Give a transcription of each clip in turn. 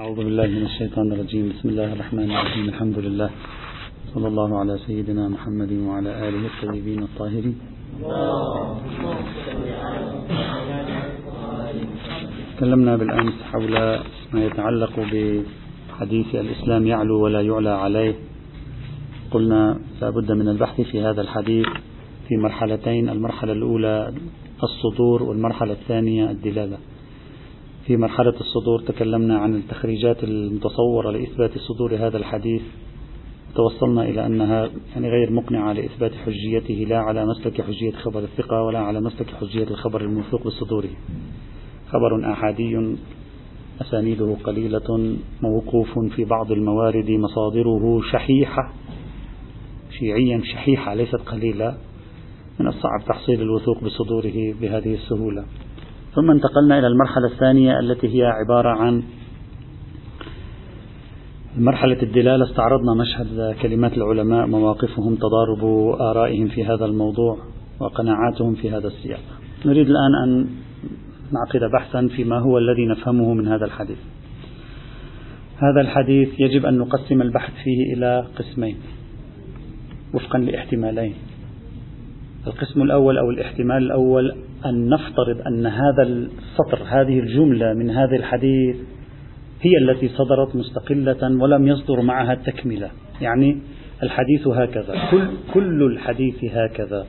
أعوذ بالله من الشيطان الرجيم. بسم الله الرحمن الرحيم. الحمد لله. صلى الله على سيدنا محمد وعلى آله الطيبين الطاهرين. تكلمنا بالأمس حول ما يتعلق بحديث الإسلام يعلو ولا يعلى عليه. قلنا لا بد من البحث في هذا الحديث في مرحلتين. المرحلة الأولى الصدور والمرحلة الثانية الدلالة. في مرحلة الصدور تكلمنا عن التخريجات المتصورة لإثبات صدور هذا الحديث. توصلنا إلى أنها يعني غير مقنعة لإثبات حجيته لا على مسلك حجية خبر الثقة ولا على مسلك حجية الخبر الموثوق بصدوره خبر أحادي أسانيده قليلة موقوف في بعض الموارد مصادره شحيحة شيعيا شحيحة ليست قليلة من الصعب تحصيل الوثوق بصدوره بهذه السهولة. ثم انتقلنا إلى المرحلة الثانية التي هي عبارة عن مرحلة الدلالة. استعرضنا مشهد كلمات العلماء مواقفهم تضارب آرائهم في هذا الموضوع وقناعاتهم في هذا السياق. نريد الآن أن نعقد بحثا فيما هو الذي نفهمه من هذا الحديث. هذا الحديث يجب أن نقسم البحث فيه إلى قسمين. وفقا لاحتمالين. القسم الأول أو الاحتمال الأول أن نفترض أن هذا السطر هذه الجملة من هذا الحديث هي التي صدرت مستقلة ولم يصدر معها التكملة يعني الحديث هكذا كل, كل الحديث هكذا.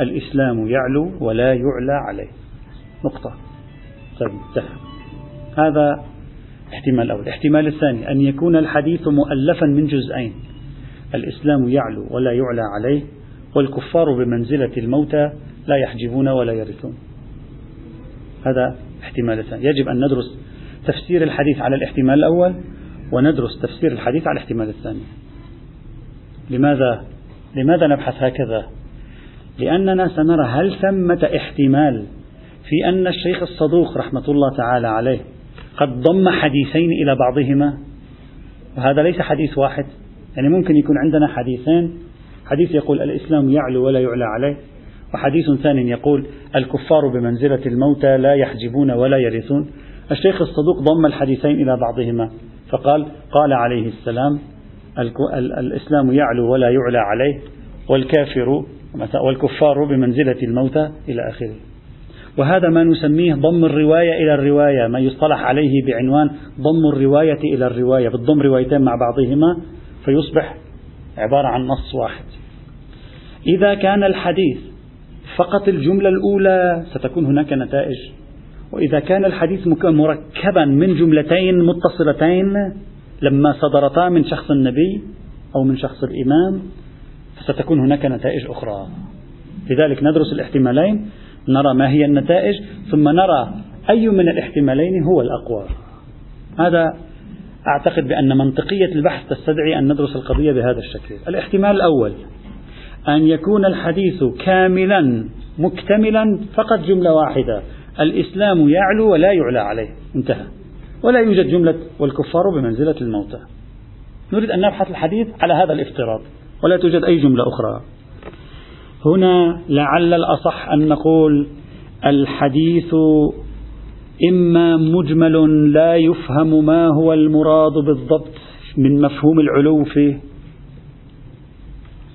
الإسلام يعلو ولا يعلى عليه. نقطة. طيب هذا احتمال الأول الاحتمال الثاني أن يكون الحديث مؤلفا من جزئين. الإسلام يعلو ولا يعلى عليه والكفار بمنزلة الموتى لا يحجبون ولا يرثون. هذا احتمال ثاني. يجب أن ندرس تفسير الحديث على الاحتمال الأول وندرس تفسير الحديث على الاحتمال الثاني. لماذا؟ لماذا نبحث هكذا؟ لأننا سنرى هل ثمة احتمال في أن الشيخ الصدوق رحمة الله تعالى عليه قد ضم حديثين إلى بعضهما؟ وهذا ليس حديث واحد. يعني ممكن يكون عندنا حديثين. حديث يقول الإسلام يعلو ولا يعلى عليه. وحديث ثاني يقول الكفار بمنزلة الموتى لا يحجبون ولا يرثون. الشيخ الصدوق ضم الحديثين إلى بعضهما فقال قال عليه السلام الإسلام يعلو ولا يعلى عليه والكافر والكفار بمنزلة الموتى إلى آخره. وهذا ما نسميه ضم الرواية إلى الرواية ما يصطلح عليه بعنوان ضم الرواية إلى الرواية بالضم روايتين مع بعضهما فيصبح عبارة عن نص واحد. إذا كان الحديث فقط الجملة الأولى ستكون هناك نتائج. وإذا كان الحديث مركبا من جملتين متصلتين لما صدرتا من شخص النبي أو من شخص الإمام فستكون هناك نتائج أخرى. لذلك ندرس الاحتمالين نرى ما هي النتائج ثم نرى أي من الاحتمالين هو الأقوى. هذا أعتقد بأن منطقية البحث تستدعي أن ندرس القضية بهذا الشكل. الاحتمال الأول. أن يكون الحديث كاملا مكتملا فقط جملة واحدة. الإسلام يعلو ولا يعلى عليه. انتهى. ولا يوجد جملة والكفار بمنزلة الموتى. نريد أن نبحث الحديث على هذا الافتراض ولا توجد أي جملة أخرى. هنا لعل الأصح أن نقول الحديث إما مجمل لا يفهم ما هو المراد بالضبط من مفهوم العلو فيه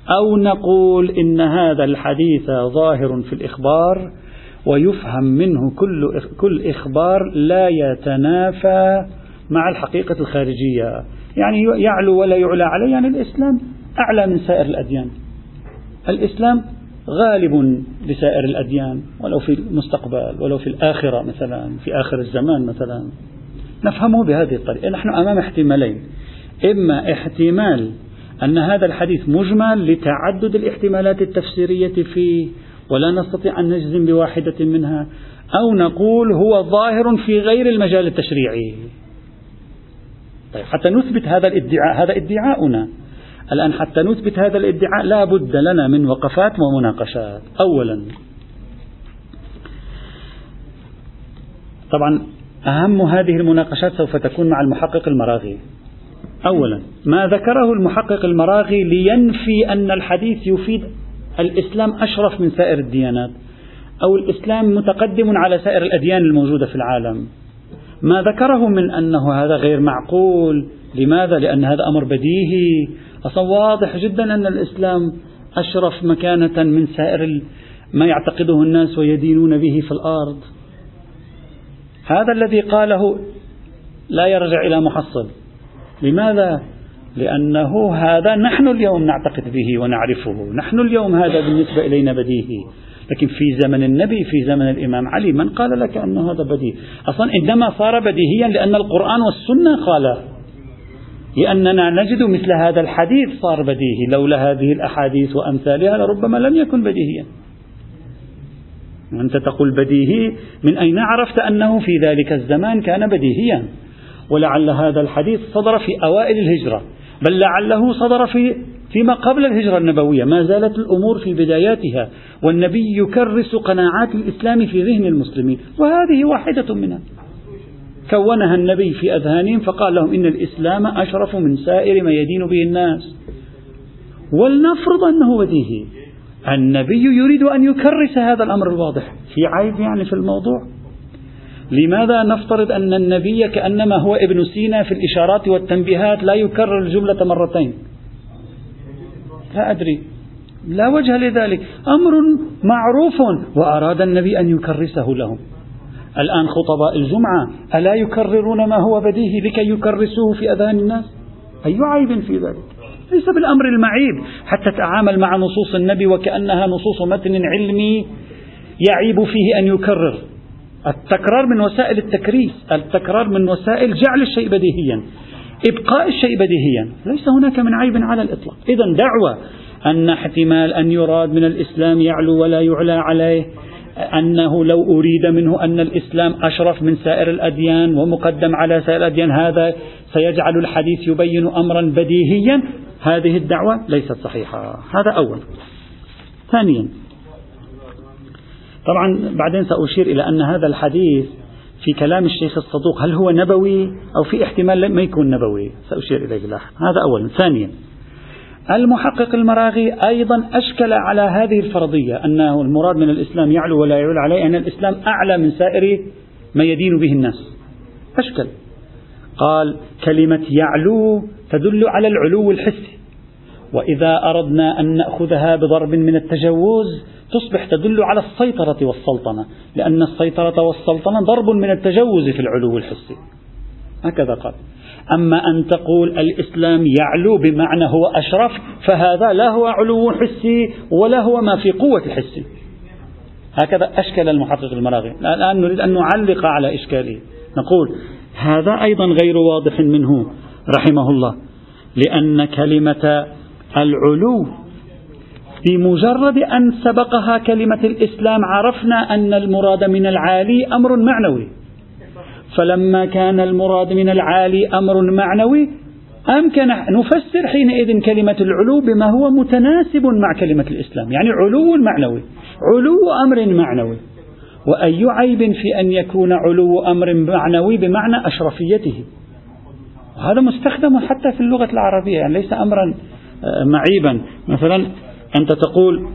أو نقول إن هذا الحديث ظاهر في الإخبار ويفهم منه كل كل إخبار لا يتنافى مع الحقيقة الخارجية. يعني يعلو ولا يعلى عليه. يعني الإسلام أعلى من سائر الأديان. الإسلام غالب لسائر الأديان ولو في المستقبل ولو في الآخرة مثلا في آخر الزمان مثلا. نفهمه بهذه الطريقة. نحن أمام احتمالين. إما احتمال أن هذا الحديث مجمل لتعدد الاحتمالات التفسيرية فيه ولا نستطيع أن نجزم بواحدة منها أو نقول هو ظاهر في غير المجال التشريعي. طيب حتى نثبت هذا الادعاء هذا ادعاؤنا. الآن حتى نثبت هذا الادعاء لا بد لنا من وقفات ومناقشات. أولا طبعا أهم هذه المناقشات سوف تكون مع المحقق المراغي أولا ما ذكره المحقق المراغي لينفي أن الحديث يفيد الإسلام أشرف من سائر الديانات أو الإسلام متقدم على سائر الأديان الموجودة في العالم. ما ذكره من أنه هذا غير معقول لماذا؟ لأن هذا أمر بديهي. أصلا واضح جدا أن الإسلام أشرف مكانة من سائر ما يعتقده الناس ويدينون به في الأرض. هذا الذي قاله لا يرجع إلى محصل. لماذا؟ لأنه هذا نحن اليوم نعتقد به ونعرفه. نحن اليوم هذا بالنسبة إلينا بديهي. لكن في زمن النبي في زمن الإمام علي من قال لك أن هذا بديهي؟ أصلا إنما صار بديهيا لأن القرآن والسنة قال لأننا نجد مثل هذا الحديث صار بديهي. لولا هذه الأحاديث وأمثالها لربما لم يكن بديهيا. أنت تقول بديهي من أين عرفت أنه في ذلك الزمان كان بديهيا؟ ولعل هذا الحديث صدر في أوائل الهجرة بل لعله صدر في فيما قبل الهجرة النبوية. ما زالت الأمور في بداياتها والنبي يكرس قناعات الإسلام في ذهن المسلمين وهذه واحدة منها. كونها النبي في أذهانهم فقال لهم إن الإسلام أشرف من سائر ما يدين به الناس. ولنفرض أنه بديهي النبي يريد أن يكرس هذا الأمر الواضح. في عيب يعني في الموضوع؟ لماذا نفترض أن النبي كأنما هو ابن سينا في الإشارات والتنبيهات لا يكرر الجملة مرتين؟ لا أدري. لا وجه لذلك. أمر معروف وأراد النبي أن يكرسه لهم. الآن خطباء الجمعة ألا يكررون ما هو بديهي لكي يكرسوه في أذهان الناس؟ أي عيب في ذلك؟ ليس بالأمر المعيب. حتى تتعامل مع نصوص النبي وكأنها نصوص متن علمي يعيب فيه أن يكرر. التكرار من وسائل التكريس التكرار من وسائل جعل الشيء بديهيا إبقاء الشيء بديهيا ليس هناك من عيب على الإطلاق. إذا دعوة أن احتمال أن يراد من الإسلام يعلو ولا يعلى عليه أنه لو أريد منه أن الإسلام أشرف من سائر الأديان ومقدم على سائر الأديان هذا سيجعل الحديث يبين أمرا بديهيا. هذه الدعوة ليست صحيحة. هذا أول. ثانيا طبعا بعدين سأشير إلى أن هذا الحديث في كلام الشيخ الصدوق هل هو نبوي أو في احتمال ما يكون نبوي؟ سأشير إليه لاحقا هذا أولا. ثانيا المحقق المراغي أيضا أشكل على هذه الفرضية أنه المراد من الإسلام يعلو ولا يعلو عليه أن الإسلام أعلى من سائر ما يدين به الناس. أشكل. قال كلمة يعلو تدل على العلو الحسي. وإذا أردنا أن نأخذها بضرب من التجوز تصبح تدل على السيطرة والسلطنة لأن السيطرة والسلطنة ضرب من التجوز في العلو الحسي. هكذا قال. أما أن تقول الإسلام يعلو بمعنى هو أشرف فهذا لا هو علو حسي ولا هو ما في قوة الحسي. هكذا أشكل المحقق المراغي الآن نريد أن نعلق على إشكاله. نقول هذا أيضا غير واضح منه رحمه الله لأن كلمة العلو. بمجرد أن سبقها كلمة الإسلام عرفنا أن المراد من العالي أمر معنوي. فلما كان المراد من العالي أمر معنوي أمكن نفسر حينئذ كلمة العلو بما هو متناسب مع كلمة الإسلام. يعني علو معنوي علو أمر معنوي. وأي عيب في أن يكون علو أمر معنوي بمعنى أشرفيته؟ هذا مستخدم حتى في اللغة العربية يعني ليس أمرا معيبا. مثلا أنت تقول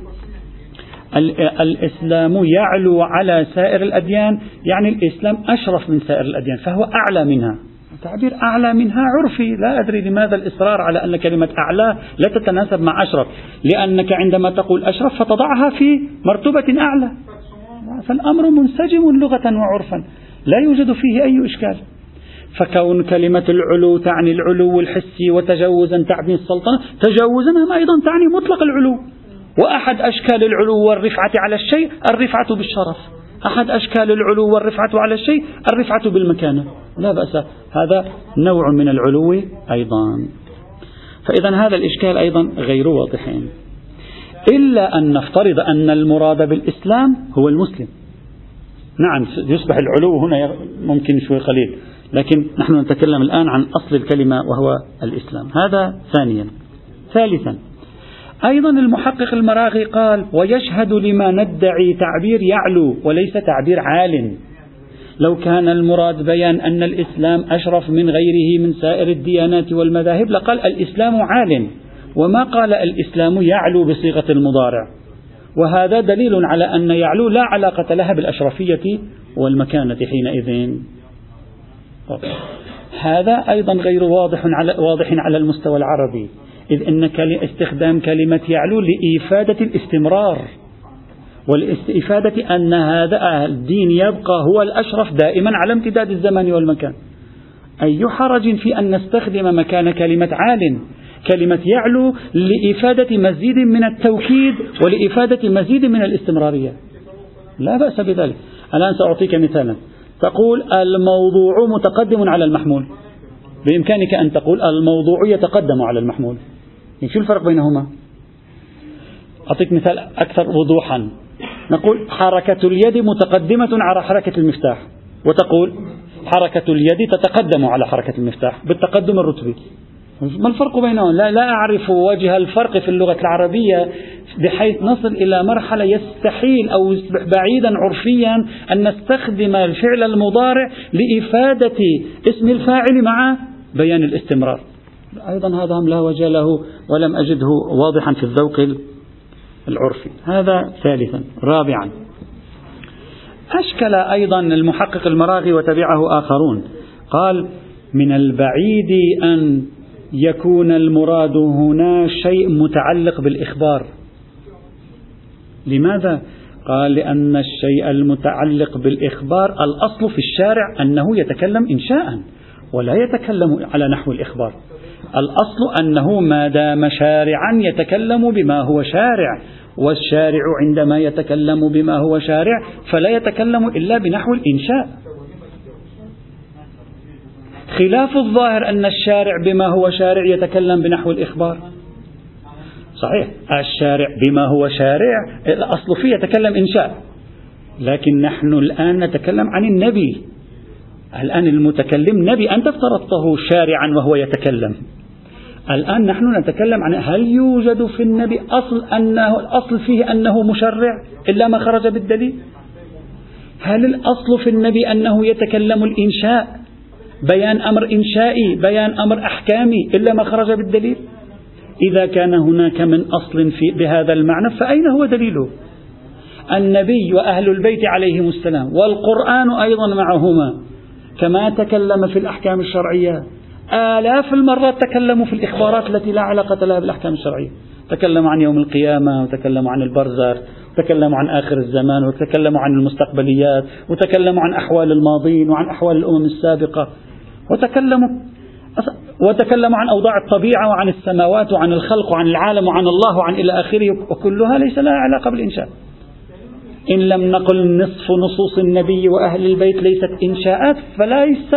الإسلام يعلو على سائر الأديان يعني الإسلام أشرف من سائر الأديان فهو أعلى منها. تعبير أعلى منها عرفي. لا أدري لماذا الإصرار على أن كلمة أعلى لا تتناسب مع أشرف لأنك عندما تقول أشرف فتضعها في مرتبة أعلى. فالأمر منسجم لغة وعرفا. لا يوجد فيه أي إشكال. فكون كلمة العلو تعني العلو الحسي وتجوزا تعني السلطنة. تجوزا أيضا تعني مطلق العلو. وأحد أشكال العلو والرفعة على الشيء الرفعة بالشرف. أحد أشكال العلو والرفعة على الشيء الرفعة بالمكانة. لا بأس. هذا نوع من العلو أيضا. فإذا هذا الإشكال أيضا غير واضح. إلا أن نفترض أن المراد بالإسلام هو المسلم. نعم يصبح العلو هنا ممكن شوي قليل. لكن نحن نتكلم الآن عن أصل الكلمة وهو الإسلام. هذا ثانيا. ثالثا أيضا المحقق المراغي قال ويشهد لما ندعي تعبير يعلو وليس تعبير عال. لو كان المراد بيان أن الإسلام أشرف من غيره من سائر الديانات والمذاهب لقال الإسلام عال. وما قال الإسلام يعلو بصيغة المضارع. وهذا دليل على أن يعلو لا علاقة لها بالأشرفية والمكانة حينئذ. هذا أيضا غير واضح على واضح على المستوى العربي إذ أن استخدام كلمة يعلو لإفادة الاستمرار والإفادة أن هذا الدين يبقى هو الأشرف دائما على امتداد الزمان والمكان. أي حرج في أن نستخدم مكان كلمة عال كلمة يعلو لإفادة مزيد من التوكيد ولإفادة مزيد من الاستمرارية؟ لا بأس بذلك. الآن سأعطيك مثالا. تقول الموضوع متقدم على المحمول. بإمكانك أن تقول الموضوع يتقدم على المحمول. يعني شو الفرق بينهما؟ أعطيك مثال أكثر وضوحا. نقول حركة اليد متقدمة على حركة المفتاح. وتقول حركة اليد تتقدم على حركة المفتاح بالتقدم الرتبي. ما الفرق بينهم؟ لا, لا أعرف وجه الفرق في اللغة العربية. بحيث نصل إلى مرحلة يستحيل أو بعيدا عرفيا أن نستخدم الفعل المضارع لإفادة اسم الفاعل مع بيان الاستمرار. أيضا هذا لا وجه له ولم أجده واضحا في الذوق العرفي. هذا ثالثا. رابعا. أشكل أيضا المحقق المراغي وتبعه آخرون. قال من البعيد أن يكون المراد هنا شيء متعلق بالإخبار. لماذا؟ قال لأن الشيء المتعلق بالإخبار الأصل في الشارع أنه يتكلم إنشاء ولا يتكلم على نحو الإخبار. الأصل أنه ما دام شارعا يتكلم بما هو شارع والشارع عندما يتكلم بما هو شارع فلا يتكلم إلا بنحو الإنشاء. خلاف الظاهر أن الشارع بما هو شارع يتكلم بنحو الإخبار. صحيح. الشارع بما هو شارع الأصل فيه يتكلم إنشاء. لكن نحن الآن نتكلم عن النبي. الآن المتكلم نبي أنت افترضته شارعا وهو يتكلم. الآن نحن نتكلم عن هل يوجد في النبي أصل أنه الأصل فيه أنه مشرع إلا ما خرج بالدليل؟ هل الأصل في النبي أنه يتكلم الإنشاء؟ بيان أمر إنشائي بيان أمر أحكامي إلا ما خرج بالدليل؟ إذا كان هناك من أصل في بهذا المعنى فأين هو دليله؟ النبي وأهل البيت عليهم السلام والقرآن أيضا معهما كما تكلم في الأحكام الشرعية. آلاف المرات تكلموا في الإخبارات التي لا علاقة لها بالأحكام الشرعية. تكلموا عن يوم القيامة وتكلموا عن البرزخ وتكلموا عن آخر الزمان وتكلموا عن المستقبليات وتكلموا عن أحوال الماضين وعن أحوال الأمم السابقة وتكلموا وتكلموا عن أوضاع الطبيعة وعن السماوات وعن الخلق وعن العالم وعن الله وعن إلى آخره وكلها ليس لها علاقة بالإنشاء. إن لم نقل نصف نصوص النبي وأهل البيت ليست إنشاءات فليس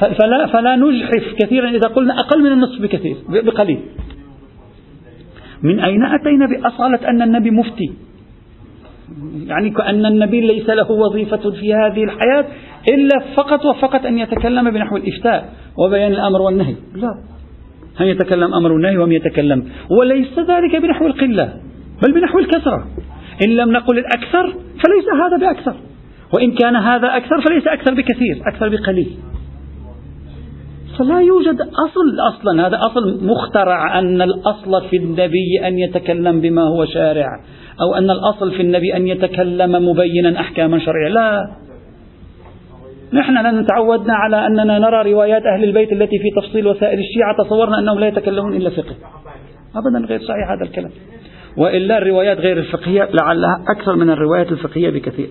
فلا, فلا نجحف كثيرا إذا قلنا أقل من النصف بكثير بقليل. من أين أتينا بأصالة أن النبي مفتي؟ يعني كأن النبي ليس له وظيفة في هذه الحياة إلا فقط وفقط أن يتكلم بنحو الإفتاء وبيان الأمر والنهي. لا. هم يتكلم أمر والنهي وهم يتكلم؟ وليس ذلك بنحو القلة بل بنحو الكثرة إن لم نقل الأكثر فليس هذا بأكثر وإن كان هذا أكثر فليس أكثر بكثير أكثر بقليل. فلا يوجد أصل أصلا هذا أصل مخترع أن الأصل في النبي أن يتكلم بما هو شارع أو أن الأصل في النبي أن يتكلم مبينا أحكاما شرعية. لا. نحن تعودنا على أننا نرى روايات أهل البيت التي في تفصيل وسائل الشيعة تصورنا أنهم لا يتكلمون إلا فقه. أبدا غير صحيح هذا الكلام. وإلا الروايات غير الفقهية لعلها أكثر من الروايات الفقهية بكثير.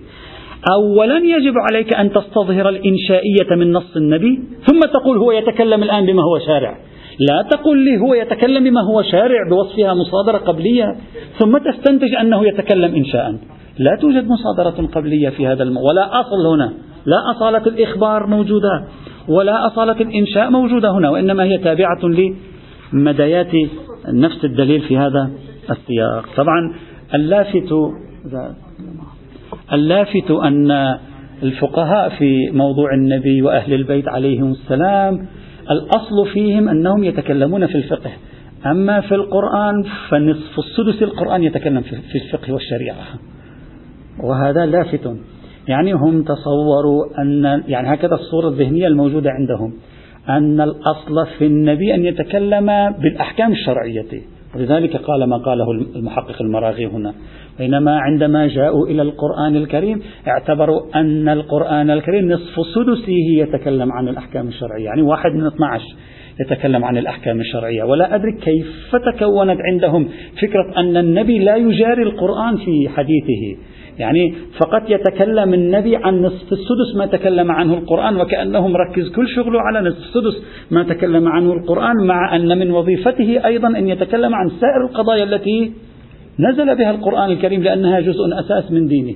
أولا يجب عليك أن تستظهر الإنشائية من نص النبي ثم تقول هو يتكلم الآن بما هو شارع. لا تقل لي هو يتكلم بما هو شارع بوصفها مصادرة قبلية ثم تستنتج أنه يتكلم إنشاء. لا توجد مصادرة قبلية في هذا الم... ولا أصل هنا. لا أصالة الإخبار موجودة ولا أصالة الإنشاء موجودة هنا وإنما هي تابعة لمديات نفس الدليل في هذا السياق. طبعا اللافت اللافت أن الفقهاء في موضوع النبي وأهل البيت عليهم السلام الأصل فيهم أنهم يتكلمون في الفقه. أما في القرآن فنصف السدس القرآن يتكلم في الفقه والشريعة. وهذا لافت. يعني هم تصوروا أن يعني هكذا الصورة الذهنية الموجودة عندهم. أن الأصل في النبي أن يتكلم بالأحكام الشرعية. ولذلك قال ما قاله المحقق المراغي هنا. بينما عندما جاءوا إلى القرآن الكريم اعتبروا أن القرآن الكريم نصف سدسه يتكلم عن الأحكام الشرعية. يعني واحد من 12 يتكلم عن الأحكام الشرعية. ولا أدري كيف تكونت عندهم فكرة أن النبي لا يجاري القرآن في حديثه. يعني فقط يتكلم النبي عن نصف السدس ما تكلم عنه القرآن وكأنه مركز كل شغله على نصف السدس ما تكلم عنه القرآن مع أن من وظيفته أيضا أن يتكلم عن سائر القضايا التي نزل بها القرآن الكريم لأنها جزء أساس من دينه.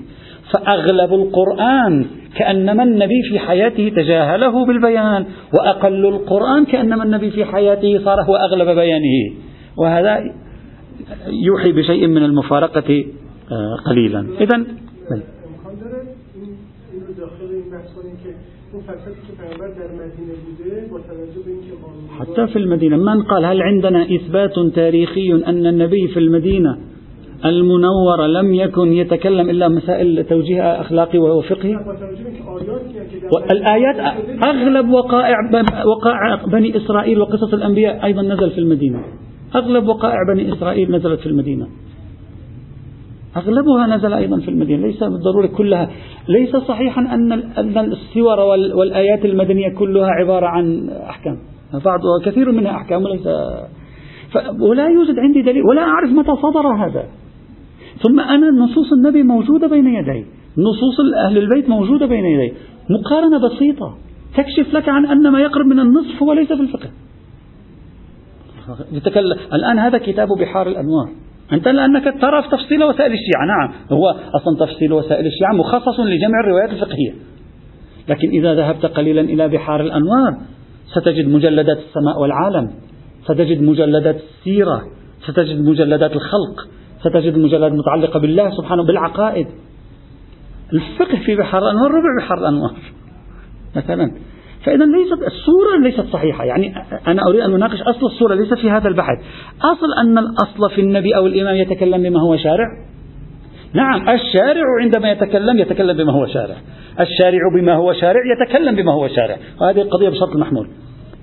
فأغلب القرآن كأنما النبي في حياته تجاهله بالبيان وأقل القرآن كأنما النبي في حياته صار هو أغلب بيانه. وهذا يوحي بشيء من المفارقة قليلا. إذا حتى في المدينة. من قال هل عندنا إثبات تاريخي أن النبي في المدينة المنورة لم يكن يتكلم إلا مسائل توجيه أخلاقي وفقهي الآيات أغلب وقائع وقائع بني إسرائيل وقصص الأنبياء أيضا نزل في المدينة. أغلب وقائع بني إسرائيل نزلت في المدينة. أغلبها نزل أيضا في المدينة ليس بالضرورة كلها. ليس صحيحا أن أن السور والآيات المدنية كلها عبارة عن أحكام. بعض وكثير منها أحكام وليس. ولا يوجد عندي دليل ولا أعرف متى صدر هذا. ثم أنا نصوص النبي موجودة بين يدي. نصوص أهل البيت موجودة بين يدي. مقارنة بسيطة. تكشف لك عن أن ما يقرب من النصف هو ليس في الفقه. الآن هذا كتاب بحار الأنوار. أنت لأنك ترى في تفصيل وسائل الشيعة. نعم هو أصلا تفصيل وسائل الشيعة مخصص لجمع الروايات الفقهية. لكن إذا ذهبت قليلا إلى بحار الأنوار ستجد مجلدات السماء والعالم ستجد مجلدات السيرة ستجد مجلدات الخلق ستجد مجلدات متعلقة بالله سبحانه بالعقائد. الفقه في بحر الأنوار ربع بحر الأنوار. مثلا فإذا ليست الصورة ليست صحيحة. يعني أنا أريد أن أناقش أصل الصورة ليس في هذا البحث. أصل أن الأصل في النبي أو الإمام يتكلم بما هو شارع؟ نعم الشارع عندما يتكلم يتكلم بما هو شارع. الشارع بما هو شارع يتكلم بما هو شارع. وهذه القضية بشرط المحمول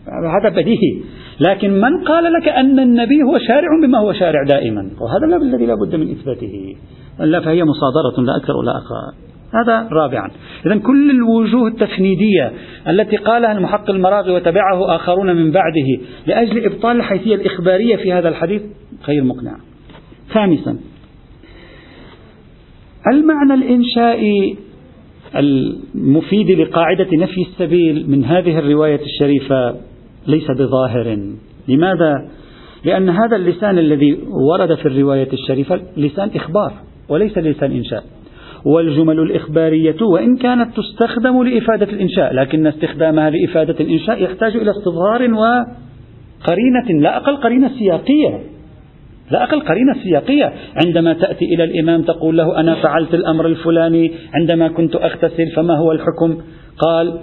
هذا بديهي. لكن من قال لك أن النبي هو شارع بما هو شارع دائما؟ وهذا الذي لا بد من إثباته. لا فهي مصادرة لا أكثر ولا أقل. هذا رابعا. إذا كل الوجوه التفنيدية التي قالها المحق المراغي وتبعه آخرون من بعده لأجل إبطال الحيثية الإخبارية في هذا الحديث غير مقنع خامسا المعنى الإنشائي المفيد لقاعدة نفي السبيل من هذه الرواية الشريفة ليس بظاهر؟ لماذا؟ لأن هذا اللسان الذي ورد في الرواية الشريفة لسان إخبار وليس لسان إنشاء. والجمل الإخبارية وإن كانت تستخدم لإفادة الإنشاء لكن استخدامها لإفادة الإنشاء يحتاج إلى استظهار وقرينة لا أقل قرينة سياقية لا أقل قرينة سياقية. عندما تأتي إلى الإمام تقول له أنا فعلت الأمر الفلاني عندما كنت أغتسل فما هو الحكم؟ قال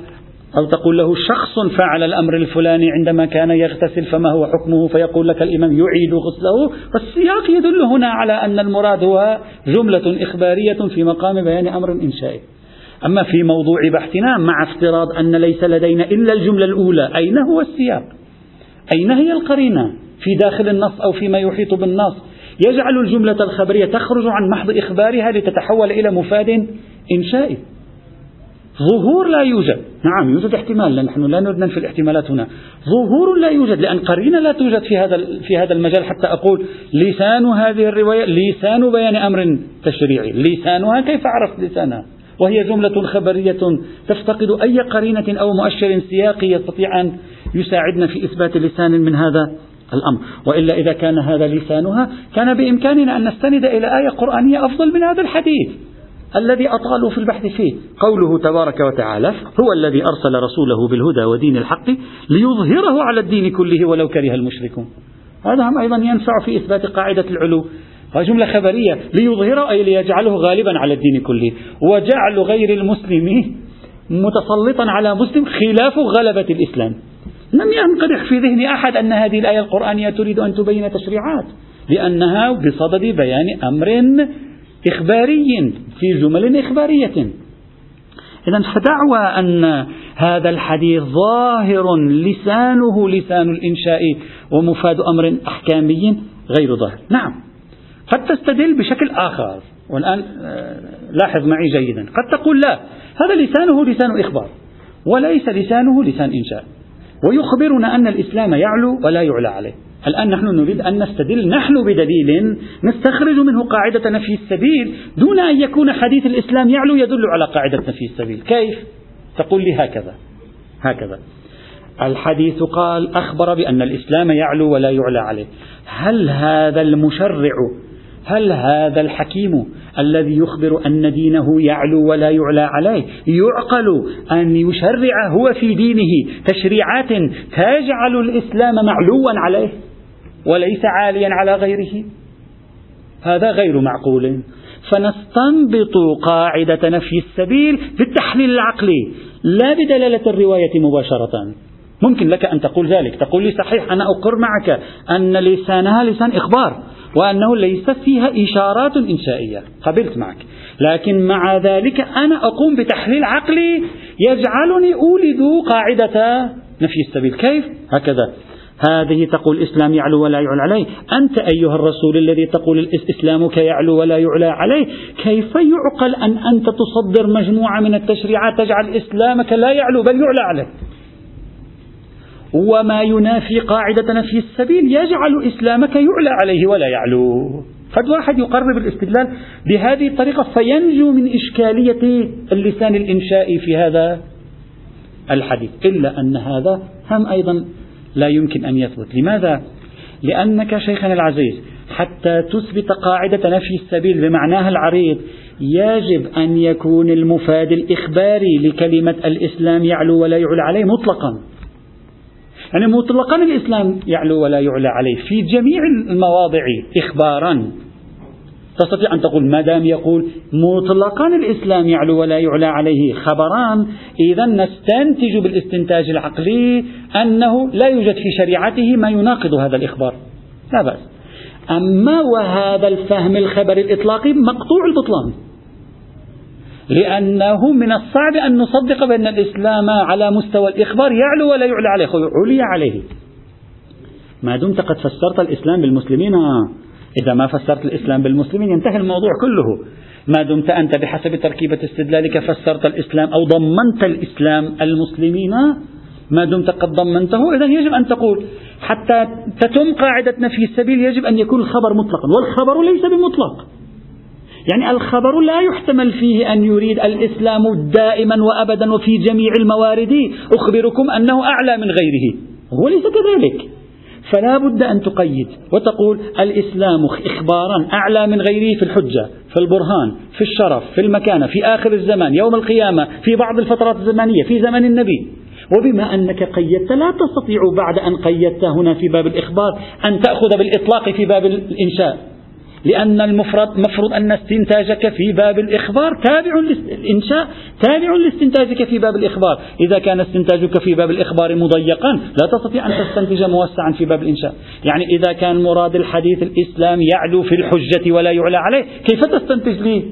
أو تقول له شخص فعل الأمر الفلاني عندما كان يغتسل فما هو حكمه فيقول لك الإمام يعيد غسله؟ والسياق يدل هنا على أن المراد هو جملة إخبارية في مقام بيان أمر إنشائي أما في موضوع بحثنا مع افتراض أن ليس لدينا إلا الجملة الأولى أين هو السياق؟ أين هي القرينة؟ في داخل النص أو فيما يحيط بالنص. يجعل الجملة الخبرية تخرج عن محض إخبارها لتتحول إلى مفاد إنشائي ظهور لا يوجد. نعم يوجد احتمال لأن نحن لا نريد ننفي الاحتمالات هنا. ظهور لا يوجد لأن قرينة لا توجد في هذا في هذا المجال. حتى أقول لسان هذه الرواية لسان بيان أمر تشريعي. لسانها كيف عرفت لسانها؟ وهي جملة خبرية تفتقد أي قرينة أو مؤشر سياقي يستطيع أن يساعدنا في إثبات لسان من هذا الأمر. وإلا إذا كان هذا لسانها كان بإمكاننا أن نستند إلى آية قرآنية أفضل من هذا الحديث. الذي أطالوا في البحث فيه. قوله تبارك وتعالى هو الذي أرسل رسوله بالهدى ودين الحق ليظهره على الدين كله ولو كره المشركون. هذا هم أيضا ينفع في إثبات قاعدة العلو. جملة خبرية. ليظهره أي ليجعله غالبا على الدين كله. وجعل غير المسلم متسلطا على مسلم خلاف غلبة الإسلام. لم ينقدح في ذهن أحد أن هذه الآية القرآنية تريد أن تبين تشريعات. لأنها بصدد بيان أمر إخباري في جمل إخبارية. إذا فدعوى أن هذا الحديث ظاهر لسانه لسان الإنشاء ومفاد أمر أحكامي غير ظاهر. نعم. قد تستدل بشكل آخر. والآن آه، لاحظ معي جيدا. قد تقول لا هذا لسانه لسان إخبار وليس لسانه لسان إنشاء. ويخبرنا أن الإسلام يعلو ولا يعلى عليه. الآن نحن نريد أن نستدل نحن بدليل نستخرج منه قاعدة نفي السبيل دون أن يكون حديث الإسلام يعلو يدل على قاعدة نفي السبيل. كيف؟ تقول لي هكذا هكذا. الحديث قال أخبر بأن الإسلام يعلو ولا يعلى عليه. هل هذا المشرع هل هذا الحكيم الذي يخبر أن دينه يعلو ولا يعلى عليه يعقل أن يشرع هو في دينه تشريعات تجعل الإسلام معلوا عليه وليس عاليا على غيره؟ هذا غير معقول. فنستنبط قاعدة نفي السبيل بالتحليل العقلي. لا بدلالة الرواية مباشرة. ممكن لك أن تقول ذلك. تقول لي صحيح أنا أقر معك أن لسانها لسان إخبار. وأنه ليس فيها إشارات إنشائية. قبلت معك. لكن مع ذلك أنا أقوم بتحليل عقلي يجعلني أولد قاعدة نفي السبيل. كيف؟ هكذا. هذه تقول الإسلام يعلو ولا يعلى عليه. أنت أيها الرسول الذي تقول الإسلام يعلو ولا يعلى عليه كيف يعقل أن أنت تصدر مجموعة من التشريعات تجعل إسلامك لا يعلو بل يعلى عليه وما ينافي قاعدة نفي السبيل يجعل إسلامك يعلى عليه ولا يعلو. قد واحد يقرب الاستدلال بهذه الطريقة فينجو من إشكالية اللسان الإنشائي في هذا الحديث. إلا أن هذا هم أيضا لا يمكن أن يثبت. لماذا؟ لأنك شيخنا العزيز حتى تثبت قاعدة نفي السبيل بمعناها العريض يجب أن يكون المفاد الإخباري لكلمة الإسلام يعلو ولا يعلى عليه مطلقا. يعني مطلقا الإسلام يعلو ولا يعلى عليه في جميع المواضع إخبارا. تستطيع أن تقول ما دام يقول مطلقا الإسلام يعلو ولا يعلى عليه خبران إذا نستنتج بالاستنتاج العقلي أنه لا يوجد في شريعته ما يناقض هذا الإخبار. لا بأس. أما وهذا الفهم الخبري الإطلاقي مقطوع البطلان. لأنه من الصعب أن نصدق بأن الإسلام على مستوى الإخبار يعلو ولا يعلى عليه علي عليه. ما دمت قد فسرت الإسلام بالمسلمين. إذا ما فسرت الإسلام بالمسلمين ينتهي الموضوع كله. ما دمت أنت بحسب تركيبة استدلالك فسرت الإسلام أو ضمنت الإسلام المسلمين؟ ما دمت قد ضمنته؟ إذا يجب أن تقول. حتى تتم قاعدة نفي السبيل يجب أن يكون الخبر مطلقا والخبر ليس بمطلق. يعني الخبر لا يحتمل فيه أن يريد الإسلام دائما وأبدا وفي جميع الموارد. أخبركم أنه أعلى من غيره. هو ليس كذلك. فلا بد أن تقيد وتقول الإسلام إخبارا أعلى من غيره في الحجة في البرهان في الشرف في المكانة في آخر الزمان يوم القيامة في بعض الفترات الزمانية في زمن النبي. وبما أنك قيدت لا تستطيع بعد أن قيدت هنا في باب الإخبار أن تأخذ بالإطلاق في باب الإنشاء. لأن المفرد مفروض أن استنتاجك في باب الإخبار تابع للإنشاء تابع لاستنتاجك في باب الإخبار. إذا كان استنتاجك في باب الإخبار مضيقا لا تستطيع أن تستنتج موسعا في باب الإنشاء. يعني إذا كان مراد الحديث الإسلام يعلو في الحجة ولا يعلى عليه كيف تستنتج لي؟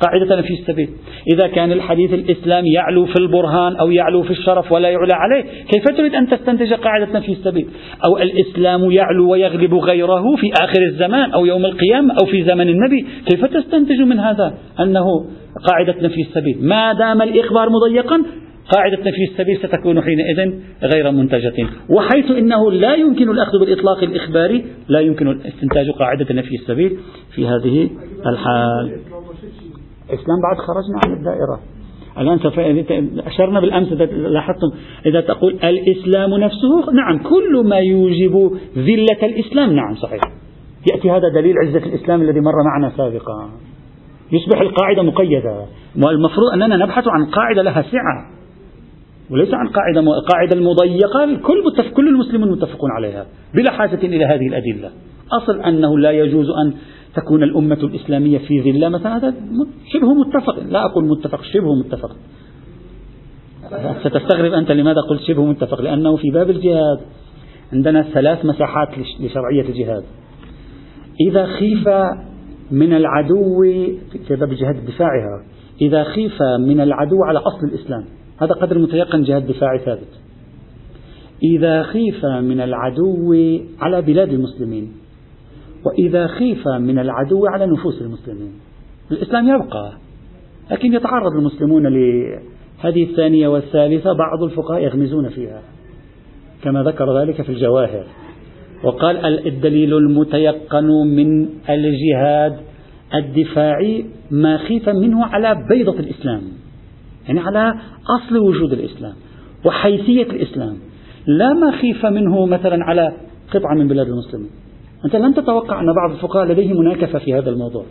قاعدة في السبيل. إذا كان الحديث الإسلام يعلو في البرهان أو يعلو في الشرف ولا يعلى عليه كيف تريد أن تستنتج قاعدة في السبيل؟ أو الإسلام يعلو ويغلب غيره في آخر الزمان أو يوم القيامة أو في زمن النبي؟ كيف تستنتج من هذا أنه قاعدة نفي السبيل؟ ما دام الإخبار مضيقا قاعدة نفي السبيل ستكون حينئذ غير منتجة. وحيث إنه لا يمكن الأخذ بالإطلاق الإخباري لا يمكن استنتاج قاعدة نفي السبيل في هذه الحال. الإسلام بعد خرجنا عن الدائرة. الآن سوف أشرنا بالأمس لاحظتم إذا تقول الإسلام نفسه نعم كل ما يوجب ذلة الإسلام نعم صحيح. يأتي هذا دليل عزة الإسلام الذي مر معنا سابقا. يصبح القاعدة مقيدة. والمفروض أننا نبحث عن قاعدة لها سعة وليس عن قاعدة قاعدة المضيقة الكل كل المسلمون متفقون عليها بلا حاجة إلى هذه الأدلة. أصل أنه لا يجوز أن تكون الأمة الإسلامية في ظلة مثلا هذا شبه متفق لا أقول متفق شبه متفق. ستستغرب أنت لماذا قلت شبه متفق؟ لأنه في باب الجهاد عندنا ثلاث مساحات لشرعية الجهاد. إذا خيف من العدو في باب الجهاد الدفاعي إذا خيف من العدو على أصل الإسلام هذا قدر متيقن جهاد دفاعي ثابت. إذا خيف من العدو على بلاد المسلمين وإذا خيف من العدو على نفوس المسلمين. الإسلام يبقى لكن يتعرض المسلمون لهذه الثانية والثالثة بعض الفقهاء يغمزون فيها كما ذكر ذلك في الجواهر. وقال الدليل المتيقن من الجهاد الدفاعي ما خيف منه على بيضة الإسلام يعني على أصل وجود الإسلام وحيثية الإسلام. لا ما خيف منه مثلا على قطعة من بلاد المسلمين. أنت لن تتوقع أن بعض الفقهاء لديه مناكفة في هذا الموضوع.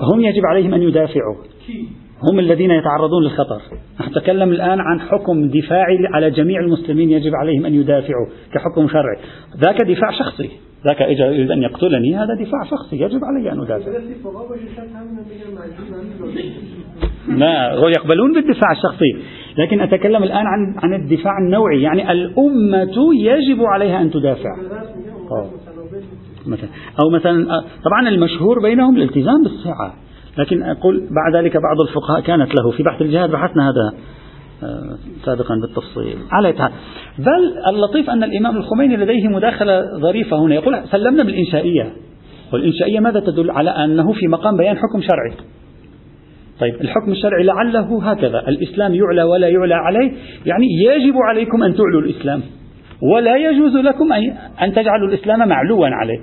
هم يجب عليهم أن يدافعوا هم الذين يتعرضون للخطر. نحن نتكلم الآن عن حكم دفاعي على جميع المسلمين يجب عليهم أن يدافعوا كحكم شرعي ذاك دفاع شخصي ذاك إذا يريد أن يقتلني هذا دفاع شخصي يجب علي أن أدافع لا يقبلون بالدفاع الشخصي لكن أتكلم الآن عن عن الدفاع النوعي. يعني الأمة يجب عليها أن تدافع. أو مثلا. أو مثلا طبعا المشهور بينهم الالتزام بالساعة لكن أقول بعد ذلك بعض الفقهاء كانت له في بحث الجهاد بحثنا هذا آه، سابقا بالتفصيل. على بل اللطيف أن الإمام الخميني لديه مداخلة ظريفة هنا. يقول سلمنا بالإنشائية. والإنشائية ماذا تدل على أنه في مقام بيان حكم شرعي؟ طيب الحكم الشرعي لعله هكذا الإسلام يعلى ولا يعلى عليه يعني يجب عليكم أن تعلوا الإسلام ولا يجوز لكم أن تجعلوا الإسلام معلوا عليه.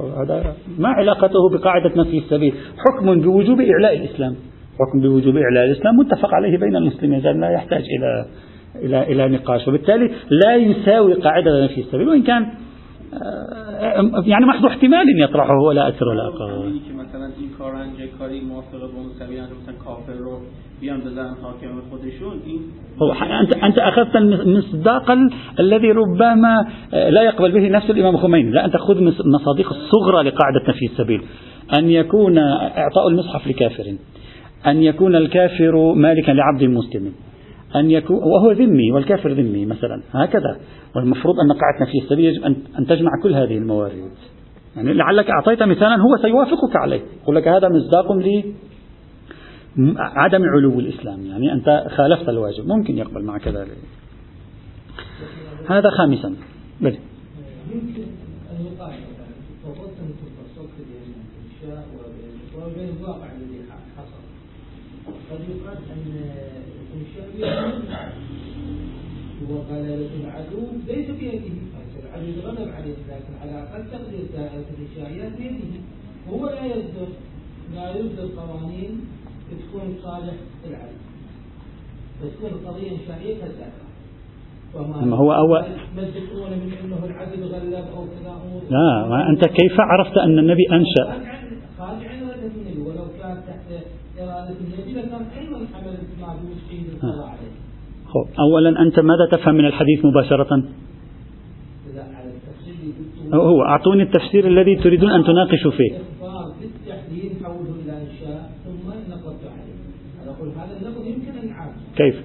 هذا ما علاقته بقاعدة نفي السبيل حكم بوجوب إعلاء الإسلام. حكم بوجوب إعلاء الإسلام متفق عليه بين المسلمين لا يحتاج إلى إلى إلى نقاش وبالتالي لا يساوي قاعدة نفي السبيل وإن كان آه، يعني محض احتمال يطرحه ولا أكثر ولا أقل. مثلا این کاری موافق با مثلا کافر رو بیان بزن حاکم خودشون این هو أنت أنت أخذت المصداق الذي ربما لا يقبل به نفس الإمام خميني، لا أنت خذ مصادق الصغرى لقاعدة نفي السبيل، أن يكون إعطاء المصحف لكافر، أن يكون الكافر مالكا لعبد مسلم، أن يكون وهو ذمي والكافر ذمي مثلا هكذا. والمفروض أن قاعدة نفي السبيل يجب أن تجمع كل هذه الموارد. يعني لعلك أعطيت مثالا هو سيوافقك عليه. يقول لك هذا مصداق لي عدم علو الإسلام. يعني أنت خالفت الواجب ممكن يقبل معك ذلك. هذا خامسا. بل. يمكن أن يقال الواقع الذي حصل قد يقال أن وقال العدو ليس بيده العدو يتغلب عليه لكن على أقل تقدير دائره الاشاريات بيده هو لا يصدر لا يصدر قوانين تكون صالح العدو فتكون القضية انشائيه كذلك أما هو أول من أنه العدل غلب أو كذا لا ما أنت كيف عرفت أن النبي أنشأ؟ خارج عن ولو كان تحت أولا أنت ماذا تفهم من الحديث مباشرة هو أعطوني التفسير الذي تريدون أن تناقشوا فيه كيف؟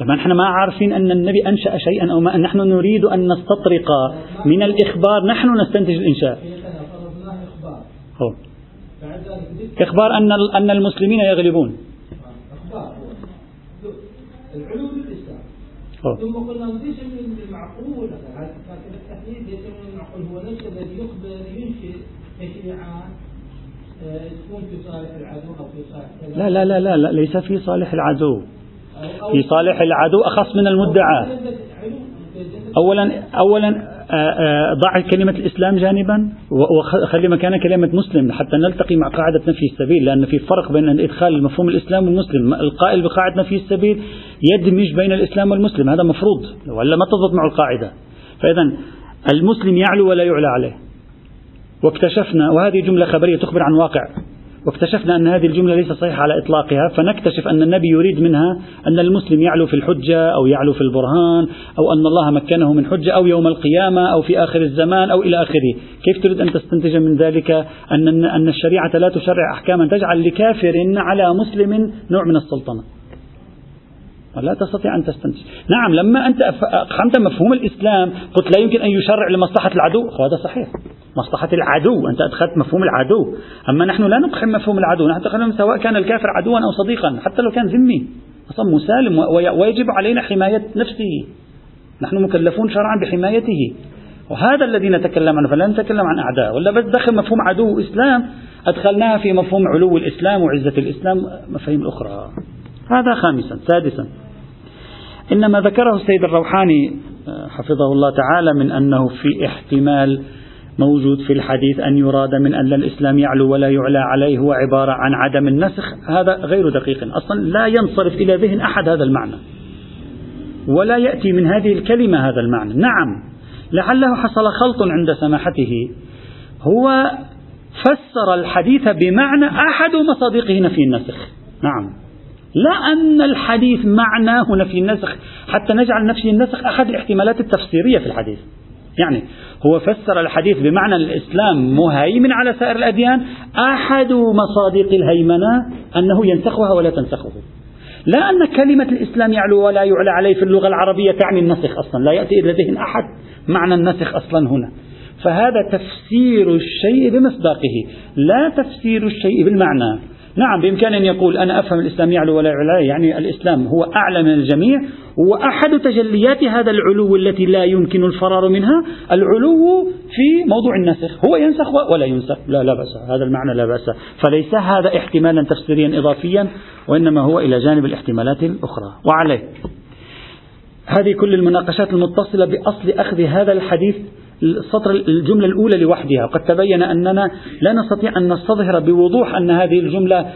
طبعا إحنا ما عارفين أن النبي أنشأ شيئا أو ما نحن نريد أن نستطرق من الإخبار نحن نستنتج الإنشاء. هو. إخبار أن أن المسلمين يغلبون. العلو بالإسلام ثم قلنا ليس من المعقول لكن التحديد ليس من المعقول. هو نفسه الذي يخبر ينشئ تشريعات آه، تكون في صالح العدو أو في صالح لا لا لا لا, ليس في صالح العدو. في صالح العدو أخص من المدعى أولا أولا آه، آه، ضع كلمة الإسلام جانبا وخلي مكانها كلمة مسلم حتى نلتقي مع قاعدة نفي السبيل لأن في فرق بين إدخال مفهوم الإسلام والمسلم. القائل بقاعدة نفي السبيل يدمج بين الإسلام والمسلم هذا مفروض ولا ما تضبط مع القاعدة. فإذا المسلم يعلو ولا يعلى عليه. واكتشفنا وهذه جملة خبرية تخبر عن واقع. واكتشفنا أن هذه الجملة ليست صحيحة على إطلاقها فنكتشف أن النبي يريد منها أن المسلم يعلو في الحجة أو يعلو في البرهان أو أن الله مكنه من حجة أو يوم القيامة أو في آخر الزمان أو إلى آخره. كيف تريد أن تستنتج من ذلك أن أن الشريعة لا تشرع أحكاما تجعل لكافر على مسلم نوع من السلطنة؟ لا تستطيع أن تستنتج. نعم لما أنت أقحمت مفهوم الإسلام قلت لا يمكن أن يشرع لمصلحة العدو؟ هذا صحيح. مصلحة العدو أنت أدخلت مفهوم العدو. أما نحن لا نقحم مفهوم العدو نحن نتكلم سواء كان الكافر عدوا أو صديقا حتى لو كان ذمي. أصلا مسالم ويجب علينا حماية نفسه. نحن مكلفون شرعا بحمايته. وهذا الذي نتكلم عنه فلا نتكلم عن أعداء. ولا بس دخل مفهوم عدو إسلام أدخلناها في مفهوم علو الإسلام وعزة الإسلام مفاهيم أخرى. هذا خامسا. سادسا. إنما ذكره السيد الروحاني حفظه الله تعالى من أنه في احتمال موجود في الحديث أن يراد من أن الإسلام يعلو ولا يعلى عليه هو عبارة عن عدم النسخ هذا غير دقيق. أصلا لا ينصرف إلى ذهن أحد هذا المعنى. ولا يأتي من هذه الكلمة هذا المعنى. نعم لعله حصل خلط عند سماحته. هو فسر الحديث بمعنى أحد مصادقه نفي النسخ. نعم. لا أن الحديث معناه نفي النسخ. حتى نجعل نفي النسخ أحد الاحتمالات التفسيرية في الحديث. يعني هو فسر الحديث بمعنى الإسلام مهيمن على سائر الأديان أحد مصادق الهيمنة أنه ينسخها ولا تنسخه. لا أن كلمة الإسلام يعلو ولا يعلى عليه في اللغة العربية تعني النسخ أصلا لا يأتي ذهن أحد معنى النسخ أصلا هنا. فهذا تفسير الشيء بمصداقه لا تفسير الشيء بالمعنى. نعم بإمكانه أن يقول أنا أفهم الإسلام يعلو ولا يعلى يعني الإسلام هو أعلى من الجميع وأحد تجليات هذا العلو التي لا يمكن الفرار منها العلو في موضوع النسخ هو ينسخ ولا ينسخ لا لا بأس هذا المعنى لا بأس فليس هذا احتمالا تفسيريا إضافيا وإنما هو إلى جانب الاحتمالات الأخرى وعليه. هذه كل المناقشات المتصلة بأصل أخذ هذا الحديث السطر الجملة الأولى لوحدها. وقد تبين أننا لا نستطيع أن نستظهر بوضوح أن هذه الجملة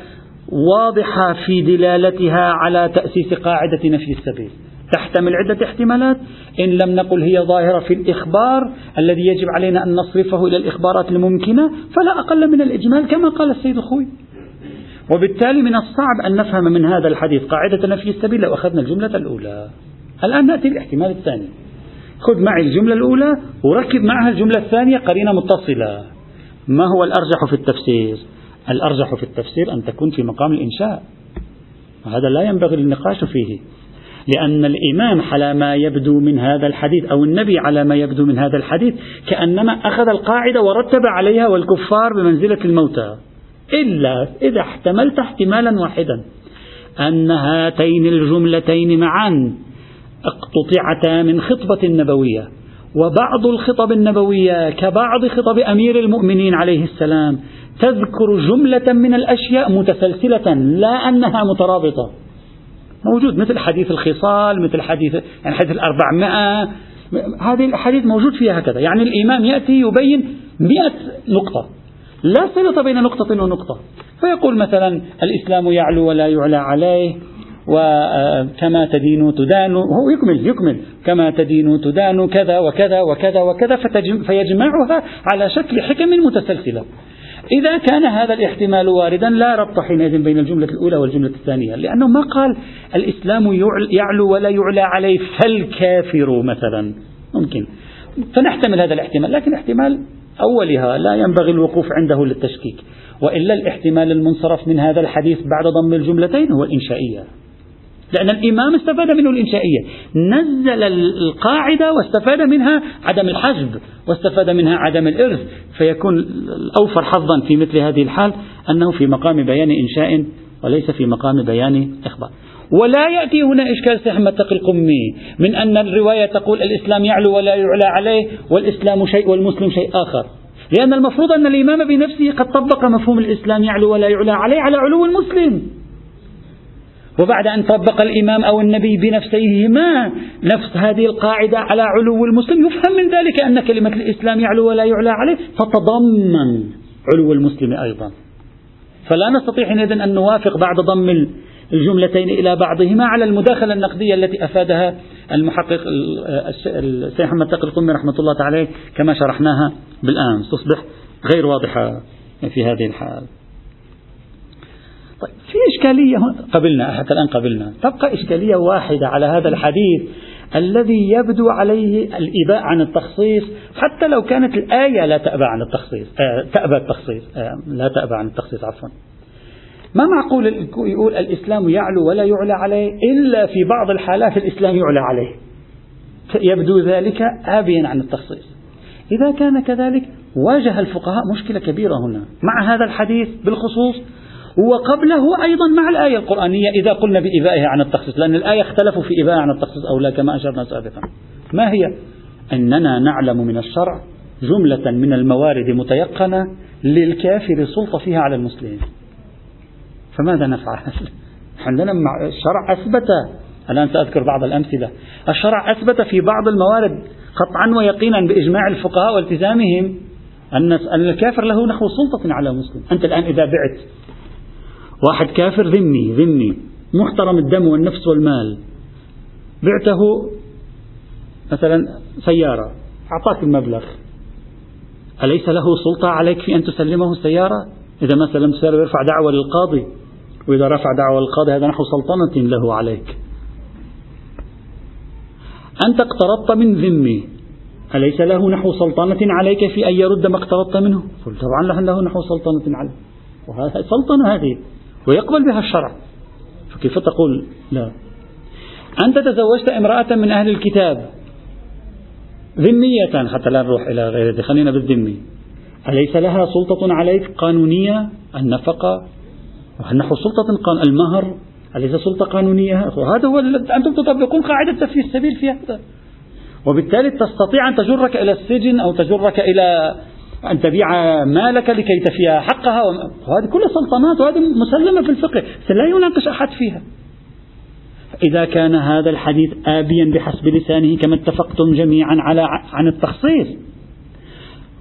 واضحة في دلالتها على تأسيس قاعدة نفي السبيل. تحتمل عدة احتمالات. إن لم نقل هي ظاهرة في الإخبار الذي يجب علينا أن نصرفه إلى الإخبارات الممكنة فلا أقل من الإجمال كما قال السيد الخوي وبالتالي من الصعب أن نفهم من هذا الحديث قاعدة نفي السبيل لو أخذنا الجملة الأولى. الآن نأتي الاحتمال الثاني. خذ معي الجملة الأولى وركب معها الجملة الثانية قرينة متصلة. ما هو الأرجح في التفسير؟ الأرجح في التفسير أن تكون في مقام الإنشاء. وهذا لا ينبغي النقاش فيه. لأن الإمام على ما يبدو من هذا الحديث أو النبي على ما يبدو من هذا الحديث كأنما أخذ القاعدة ورتب عليها والكفار بمنزلة الموتى. إلا إذا احتملت احتمالا واحدا. أن هاتين الجملتين معا. اقتطعتا من خطبة نبوية وبعض الخطب النبوية كبعض خطب أمير المؤمنين عليه السلام تذكر جملة من الأشياء متسلسلة لا أنها مترابطة. موجود مثل حديث الخصال مثل حديث يعني حديث الأربعمائة. هذه الأحاديث موجود فيها هكذا. يعني الإمام يأتي يبين مئة نقطة. لا صلة بين نقطة ونقطة. فيقول مثلا الإسلام يعلو ولا يعلى عليه. وكما تدين تدان هو يكمل يكمل. كما تدين تدان كذا وكذا وكذا وكذا فيجمعها على شكل حكم متسلسلة. إذا كان هذا الاحتمال واردا لا ربط حينئذ بين الجملة الأولى والجملة الثانية لأنه ما قال الإسلام يعلو ولا يعلى عليه فالكافر مثلا. ممكن. فنحتمل هذا الاحتمال لكن احتمال أولها لا ينبغي الوقوف عنده للتشكيك. وإلا الاحتمال المنصرف من هذا الحديث بعد ضم الجملتين هو الإنشائية. لأن الإمام استفاد منه الإنشائية. نزل القاعدة واستفاد منها عدم الحجب واستفاد منها عدم الإرث. فيكون الأوفر حظا في مثل هذه الحال أنه في مقام بيان إنشاء وليس في مقام بيان إخبار. ولا يأتي هنا إشكال متقي القمي من أن الرواية تقول الإسلام يعلو ولا يعلى عليه والإسلام شيء والمسلم شيء آخر. لأن المفروض أن الإمام بنفسه قد طبق مفهوم الإسلام يعلو ولا يعلى عليه على علو المسلم. وبعد أن طبق الإمام أو النبي بنفسيهما نفس هذه القاعدة على علو المسلم يفهم من ذلك أن كلمة الإسلام يعلو ولا يعلى عليه تتضمن علو المسلم أيضا. فلا نستطيع حينئذ أن نوافق بعد ضم الجملتين إلى بعضهما على المداخلة النقدية التي أفادها المحقق السيد محمد تقي القمي رحمة الله تعالى كما شرحناها بالأمس تصبح غير واضحة في هذه الحال. طيب في إشكالية قبلنا حتى الآن قبلنا. تبقى إشكالية واحدة على هذا الحديث الذي يبدو عليه الإباء عن التخصيص حتى لو كانت الآية لا تأبى عن التخصيص آه تأبى التخصيص آه لا تأبى عن التخصيص عفوا. ما معقول يقول الإسلام يعلو ولا يعلى عليه؟ إلا في بعض الحالات الإسلام يعلى عليه. يبدو ذلك آبيا عن التخصيص. إذا كان كذلك واجه الفقهاء مشكلة كبيرة هنا. مع هذا الحديث بالخصوص وقبله أيضا مع الآية القرآنية إذا قلنا بإبائها عن التخصيص لأن الآية اختلفوا في إبائها عن التخصيص أو لا كما أشرنا سابقا. ما هي؟ أننا نعلم من الشرع جملة من الموارد متيقنة للكافر سلطة فيها على المسلمين. فماذا نفعل؟ عندنا الشرع أثبت. الآن سأذكر بعض الأمثلة. الشرع أثبت في بعض الموارد قطعا ويقينا بإجماع الفقهاء والتزامهم أن الكافر له نحو سلطة على المسلم. أنت الآن إذا بعت واحد كافر ذمي ذمي محترم الدم والنفس والمال. بعته مثلا سيارة أعطاك المبلغ. أليس له سلطة عليك في أن تسلمه السيارة؟ إذا ما سلمت السيارة يرفع دعوة للقاضي. وإذا رفع دعوة للقاضي هذا نحو سلطنة له عليك. أنت اقترضت من ذمي. أليس له نحو سلطنة عليك في أن يرد ما اقترضت منه؟ طبعا له نحو سلطنة عليك وهذه سلطنة هذه. ويقبل بها الشرع. فكيف تقول لا؟ أنت تزوجت امرأة من أهل الكتاب. ذمية حتى لا نروح إلى غير ذلك خلينا بالذمي. أليس لها سلطة عليك قانونية النفقة؟ نحو سلطة قان المهر؟ أليس سلطة قانونية؟ هذا هو أنتم تطبقون قاعدة في السبيل في هذا وبالتالي تستطيع أن تجرك إلى السجن أو تجرك إلى أن تبيع مالك لكي تفي حقها وهذه كلها سلطنات وهذه مسلمة في الفقه لا يناقش أحد فيها. إذا كان هذا الحديث آبيا بحسب لسانه كما اتفقتم جميعا على عن التخصيص.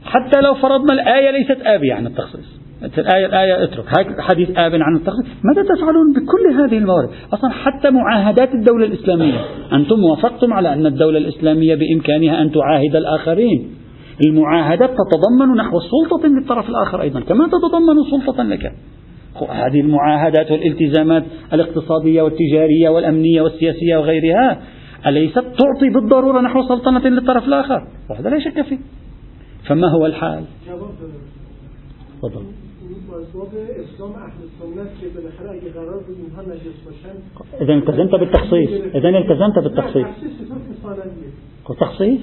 حتى لو فرضنا الآية ليست آبية عن التخصيص. الآية الآية اترك. حديث آب عن التخصيص. ماذا تفعلون بكل هذه الموارد؟ أصلا حتى معاهدات الدولة الإسلامية. أنتم وافقتم على أن الدولة الإسلامية بإمكانها أن تعاهد الآخرين. المعاهدات تتضمن نحو سلطة للطرف الآخر أيضا. كما تتضمن سلطة لك. هذه المعاهدات والالتزامات الاقتصادية والتجارية والأمنية والسياسية وغيرها أليست تعطي بالضرورة نحو سلطنة للطرف الآخر؟ وهذا لا شك فيه. فما هو الحال؟ تفضل. اذا التزمت بالتخصيص. اذا التزمت بالتخصيص. تخصيص؟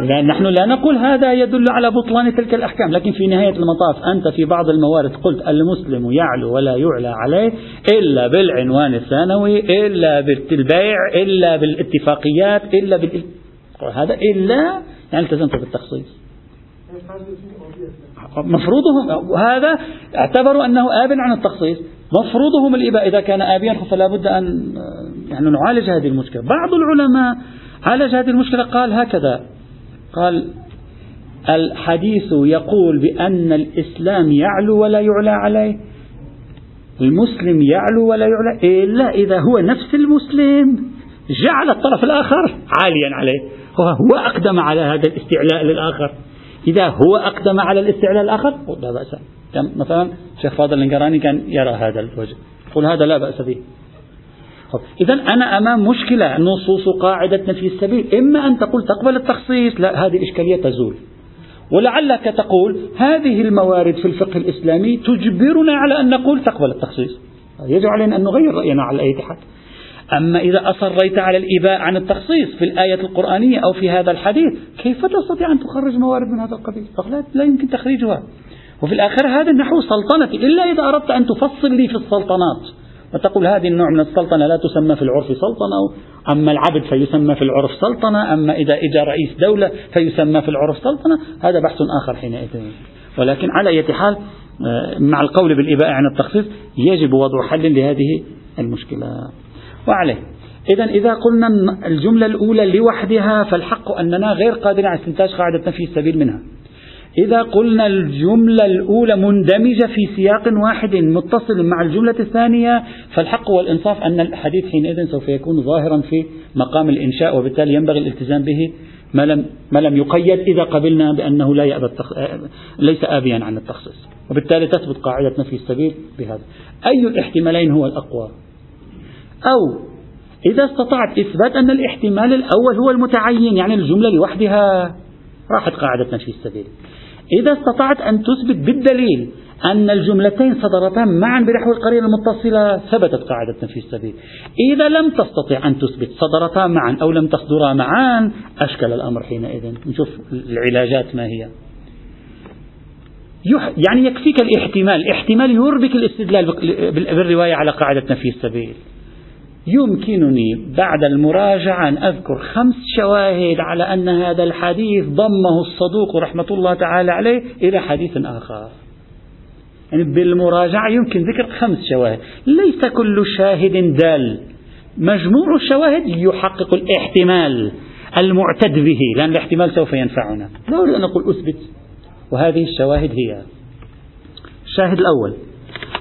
لا نحن لا نقول هذا يدل على بطلان تلك الأحكام لكن في نهاية المطاف أنت في بعض الموارد قلت المسلم يعلو ولا يعلى عليه إلا بالعنوان الثانوي إلا بالبيع إلا بالاتفاقيات إلا بال هذا إلا يعني التزمت بالتخصيص. مفروضهم هذا اعتبروا أنه آب عن التخصيص. مفروضهم الإباء إذا كان آبيا فلا بد أن يعني نعالج هذه المشكلة. بعض العلماء عالج هذه المشكلة؟ قال هكذا. قال الحديث يقول بأن الإسلام يعلو ولا يعلى عليه. المسلم يعلو ولا يعلى. إلا إذا هو نفس المسلم. جعل الطرف الآخر عاليا عليه. هو أقدم على هذا الاستعلاء للآخر إذا هو أقدم على الاستعلاء الآخر لا بأس. مثلا الشيخ فاضل الانقراني كان يرى هذا الوجه. يقول هذا لا بأس به. إذا أنا أمام مشكلة نصوص قاعدة نفي السبيل. إما أن تقول تقبل التخصيص لا هذه الإشكالية تزول. ولعلك تقول هذه الموارد في الفقه الإسلامي تجبرنا على أن نقول تقبل التخصيص. يجب علينا أن نغير رأينا على أي حال أما إذا أصريت على الإباء عن التخصيص في الآية القرآنية أو في هذا الحديث كيف تستطيع أن تخرج موارد من هذا القبيل؟ لا يمكن تخريجها. وفي الآخر هذا نحو سلطنة إلا إذا أردت أن تفصل لي في السلطنات. وتقول هذه النوع من السلطنة لا تسمى في العرف سلطنة أما العبد فيسمى في العرف سلطنة أما إذا إجى رئيس دولة فيسمى في العرف سلطنة هذا بحث آخر حينئذ. ولكن على أي حال آه، مع القول بالإباء عن التخصيص يجب وضع حل لهذه المشكلة. وعليه. إذا إذا قلنا الجملة الأولى لوحدها فالحق أننا غير قادرين على استنتاج قاعدة نفي السبيل منها. إذا قلنا الجملة الأولى مندمجة في سياق واحد متصل مع الجملة الثانية فالحق والإنصاف أن الحديث حينئذ سوف يكون ظاهرا في مقام الإنشاء وبالتالي ينبغي الالتزام به ما لم ما لم يقيد إذا قبلنا بأنه لا يأبى التخ... ليس آبيا عن التخصيص. وبالتالي تثبت قاعدة نفي السبيل بهذا. أي الاحتمالين هو الأقوى؟ أو إذا استطعت إثبات أن الاحتمال الأول هو المتعين يعني الجملة لوحدها راحت قاعدة نفي السبيل. إذا استطعت أن تثبت بالدليل أن الجملتين صدرتا معا بنحو القرينة المتصلة ثبتت قاعدة نفي السبيل. إذا لم تستطع أن تثبت صدرتا معا أو لم تصدرا معا أشكل الأمر حينئذ. نشوف العلاجات ما هي. يعني يكفيك الاحتمال. احتمال يربك الاستدلال بالرواية على قاعدة نفي السبيل. يمكنني بعد المراجعة أن أذكر خمس شواهد على أن هذا الحديث ضمه الصدوق رحمة الله تعالى عليه إلى حديث آخر. يعني بالمراجعة يمكن ذكر خمس شواهد. ليس كل شاهد دال. مجموع الشواهد يحقق الاحتمال المعتد به لأن الاحتمال سوف ينفعنا. لا أريد أن أقول أثبت. وهذه الشواهد هي. الشاهد الأول.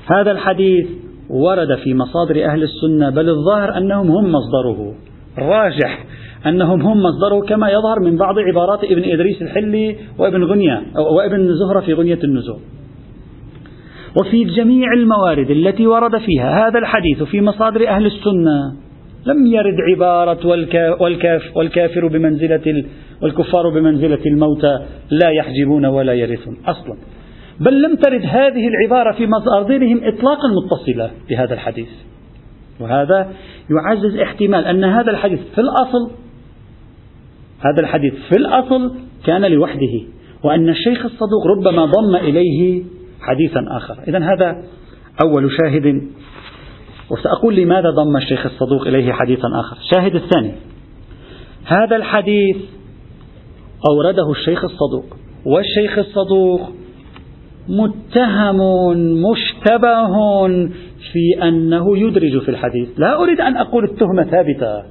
هذا الحديث ورد في مصادر أهل السنة بل الظاهر أنهم هم مصدره. الراجح أنهم هم مصدره كما يظهر من بعض عبارات ابن إدريس الحلي وابن غنية وابن زهرة في غنية النزول. وفي جميع الموارد التي ورد فيها هذا الحديث في مصادر أهل السنة لم يرد عبارة والكاف والكافر بمنزلة والكفار بمنزلة الموتى لا يحجبون ولا يرثون أصلا. بل لم ترد هذه العبارة في مصادرهم إطلاقا متصلة بهذا الحديث. وهذا يعزز احتمال أن هذا الحديث في الأصل هذا الحديث في الأصل كان لوحده وأن الشيخ الصدوق ربما ضم إليه حديثا آخر. إذا هذا أول شاهد وسأقول لماذا ضم الشيخ الصدوق إليه حديثا آخر. الشاهد الثاني هذا الحديث أورده الشيخ الصدوق والشيخ الصدوق متهم مشتبه في أنه يدرج في الحديث. لا أريد أن أقول التهمة ثابتة.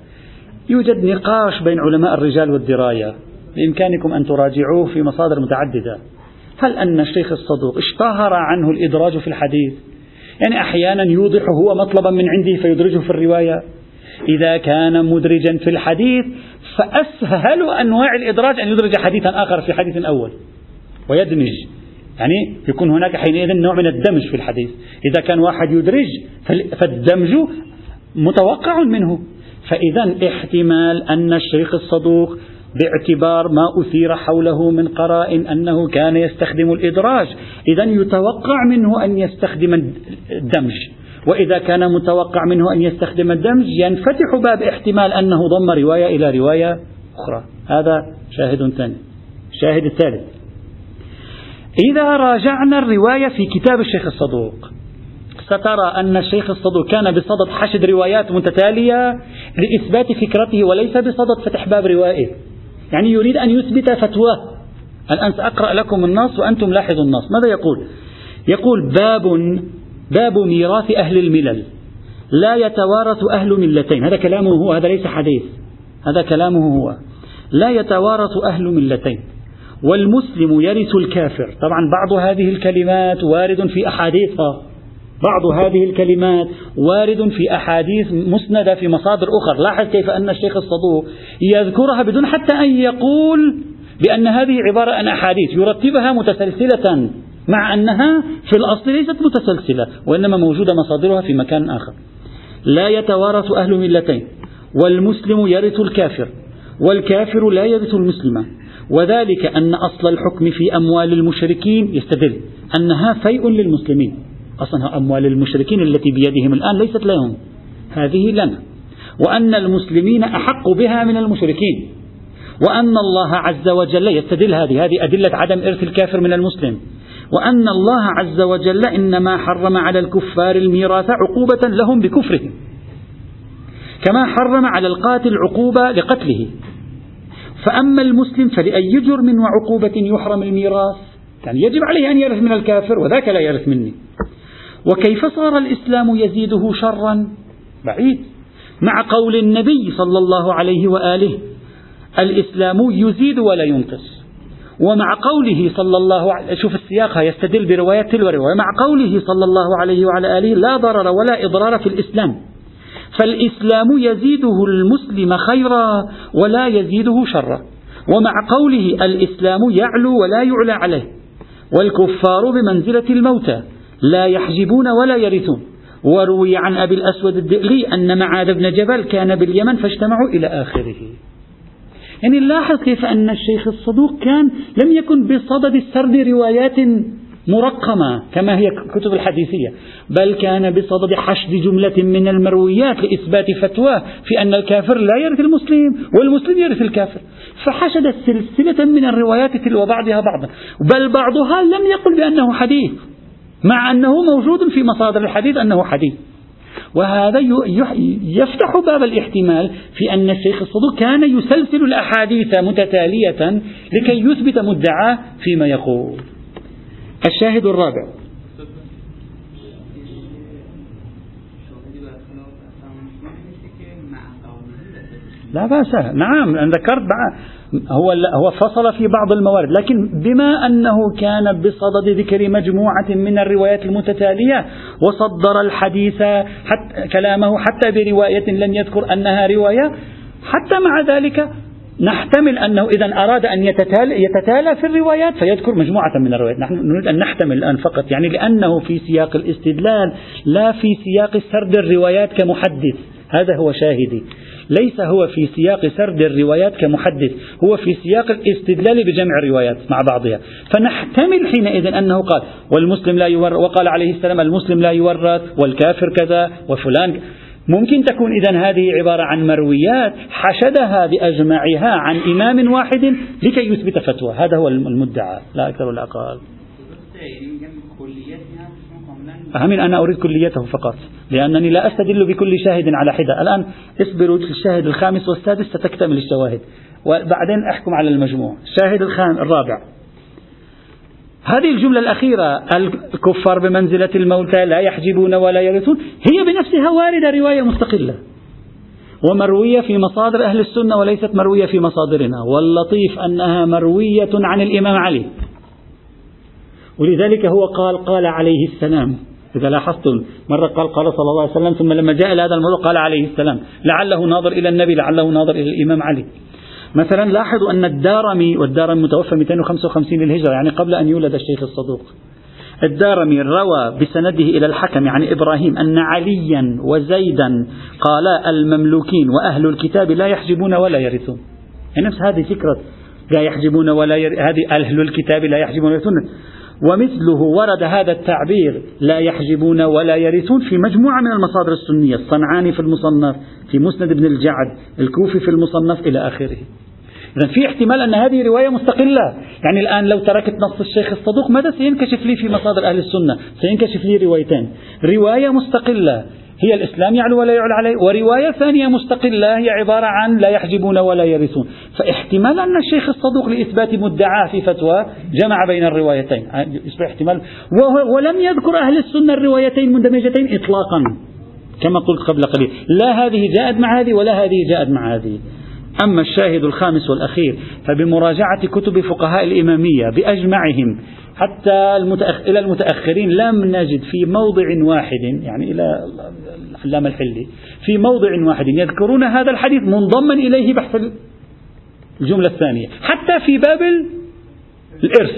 يوجد نقاش بين علماء الرجال والدراية. بإمكانكم أن تراجعوه في مصادر متعددة. هل أن الشيخ الصدوق اشتهر عنه الإدراج في الحديث؟ يعني أحيانا يوضح هو مطلبا من عنده فيدرجه في الرواية. إذا كان مدرجا في الحديث فأسهل أنواع الإدراج أن يدرج حديثا آخر في حديث أول. ويدمج. يعني يكون هناك حينئذ نوع من الدمج في الحديث. إذا كان واحد يدرج فالدمج متوقع منه. فإذا احتمال أن الشيخ الصدوق باعتبار ما أثير حوله من قرائن أنه كان يستخدم الإدراج إذا يتوقع منه أن يستخدم الدمج. وإذا كان متوقع منه أن يستخدم الدمج ينفتح باب احتمال أنه ضم رواية إلى رواية أخرى. هذا شاهد ثاني. الشاهد الثالث. إذا راجعنا الرواية في كتاب الشيخ الصدوق. سترى أن الشيخ الصدوق كان بصدد حشد روايات متتالية لإثبات فكرته وليس بصدد فتح باب روائه. يعني يريد أن يثبت فتواه. الآن سأقرأ لكم النص وأنتم لاحظوا النص. ماذا يقول؟ يقول باب باب ميراث أهل الملل. لا يتوارث أهل ملتين. هذا كلامه هو هذا ليس حديث. هذا كلامه هو. لا يتوارث أهل ملتين. والمسلم يرث الكافر. طبعا بعض هذه الكلمات وارد في أحاديثها بعض هذه الكلمات وارد في أحاديث مسندة في مصادر أخرى لاحظ كيف أن الشيخ الصدوق يذكرها بدون حتى أن يقول بأن هذه عبارة عن أحاديث يرتبها متسلسلة مع أنها في الأصل ليست متسلسلة وإنما موجودة مصادرها في مكان آخر. لا يتوارث أهل ملتين والمسلم يرث الكافر والكافر لا يرث المسلم. وذلك أن أصل الحكم في أموال المشركين يستدل أنها فيء للمسلمين. أصلا أموال المشركين التي بيدهم الآن ليست لهم. هذه لنا. وأن المسلمين أحق بها من المشركين. وأن الله عز وجل يستدل هذه. هذه أدلة عدم إرث الكافر من المسلم. وأن الله عز وجل إنما حرم على الكفار الميراث عقوبة لهم بكفرهم. كما حرم على القاتل عقوبة لقتله. فأما المسلم فلأي جرم وعقوبة يحرم الميراث؟ يعني يجب عليه أن يرث من الكافر وذاك لا يرث مني. وكيف صار الإسلام يزيده شرا؟ بعيد. مع قول النبي صلى الله عليه وآله الإسلام يزيد ولا ينقص. ومع قوله صلى الله عليه شوف السياق يستدل بروايات تلو رواية. مع قوله صلى الله عليه وعلى آله لا ضرر ولا إضرار في الإسلام. فالإسلام يزيده المسلم خيرا ولا يزيده شرا. ومع قوله الإسلام يعلو ولا يعلى عليه والكفار بمنزلة الموتى لا يحجبون ولا يرثون. وروي عن أبي الأسود الدئلي أن معاذ بن جبل كان باليمن فاجتمعوا إلى آخره. يعني نلاحظ كيف أن الشيخ الصدوق كان لم يكن بصدد سرد روايات مرقمة كما هي كتب الحديثية بل كان بصدد حشد جملة من المرويات لإثبات فتواه في أن الكافر لا يرث المسلم والمسلم يرث الكافر. فحشد سلسلة من الروايات تلو بعضها بعضا بل بعضها لم يقل بأنه حديث مع أنه موجود في مصادر الحديث أنه حديث. وهذا يفتح باب الاحتمال في أن الشيخ الصدوق كان يسلسل الأحاديث متتالية لكي يثبت مدعاه فيما يقول. الشاهد الرابع. لا بأس. نعم ذكرت هو هو فصل في بعض الموارد لكن بما أنه كان بصدد ذكر مجموعة من الروايات المتتالية وصدر الحديث حتى كلامه حتى برواية لم يذكر أنها رواية حتى مع ذلك نحتمل أنه إذا أراد أن يتتالى, يتتالى في الروايات فيذكر مجموعة من الروايات. نحن نريد أن نحتمل الآن فقط يعني لأنه في سياق الاستدلال لا في سياق سرد الروايات كمحدث. هذا هو شاهدي. ليس هو في سياق سرد الروايات كمحدث هو في سياق الاستدلال بجمع الروايات مع بعضها. فنحتمل حينئذ أنه قال والمسلم لا يورث وقال عليه السلام المسلم لا يورث والكافر كذا وفلان ممكن تكون إذا هذه عبارة عن مرويات حشدها بأجمعها عن إمام واحد لكي يثبت فتوى. هذا هو المدعى. لا أكثر ولا أقل. أهم أنا أريد كليته فقط لأنني لا أستدل بكل شاهد على حدة. الآن اصبروا الشاهد الخامس والسادس ستكتمل الشواهد. وبعدين أحكم على المجموع. الشاهد الخام الرابع. هذه الجملة الأخيرة الكفار بمنزلة الموتى لا يحجبون ولا يرثون هي بنفسها واردة رواية مستقلة. ومروية في مصادر أهل السنة وليست مروية في مصادرنا. واللطيف أنها مروية عن الإمام علي. ولذلك هو قال قال عليه السلام. إذا لاحظتم مرة قال قال صلى الله عليه وسلم ثم لما جاء إلى هذا الموضوع قال عليه السلام. لعله ناظر إلى النبي لعله ناظر إلى الإمام علي. مثلا لاحظوا أن الدارمي والدارمي متوفى 255 للهجرة يعني قبل أن يولد الشيخ الصدوق. الدارمي روى بسنده إلى الحكم عن إبراهيم أن عليا وزيدا قالا المملوكين وأهل الكتاب لا يحجبون ولا يرثون. يعني نفس هذه فكرة لا يحجبون ولا يرثون هذه أهل الكتاب لا يحجبون ولا يرثون. ومثله ورد هذا التعبير لا يحجبون ولا يرثون في مجموعة من المصادر السنية الصنعاني في المصنف في مسند بن الجعد الكوفي في المصنف إلى آخره. إذا في احتمال أن هذه رواية مستقلة. يعني الآن لو تركت نص الشيخ الصدوق ماذا سينكشف لي في مصادر أهل السنة؟ سينكشف لي روايتين. رواية مستقلة. هي الإسلام يعلو ولا يعلى عليه ورواية ثانية مستقلة هي عبارة عن لا يحجبون ولا يرثون. فاحتمال أن الشيخ الصدوق لإثبات مدعاة في فتوى جمع بين الروايتين. يصبح احتمال. ولم يذكر أهل السنة الروايتين مندمجتين إطلاقا كما قلت قبل قليل. لا هذه جاءت مع هذه ولا هذه جاءت مع هذه. أما الشاهد الخامس والأخير فبمراجعة كتب فقهاء الإمامية بأجمعهم حتى المتأخ... إلى المتأخرين لم نجد في موضع واحد يعني إلى العلامة الحلي في موضع واحد يذكرون هذا الحديث منضما إليه بحث الجملة الثانية حتى في باب الإرث.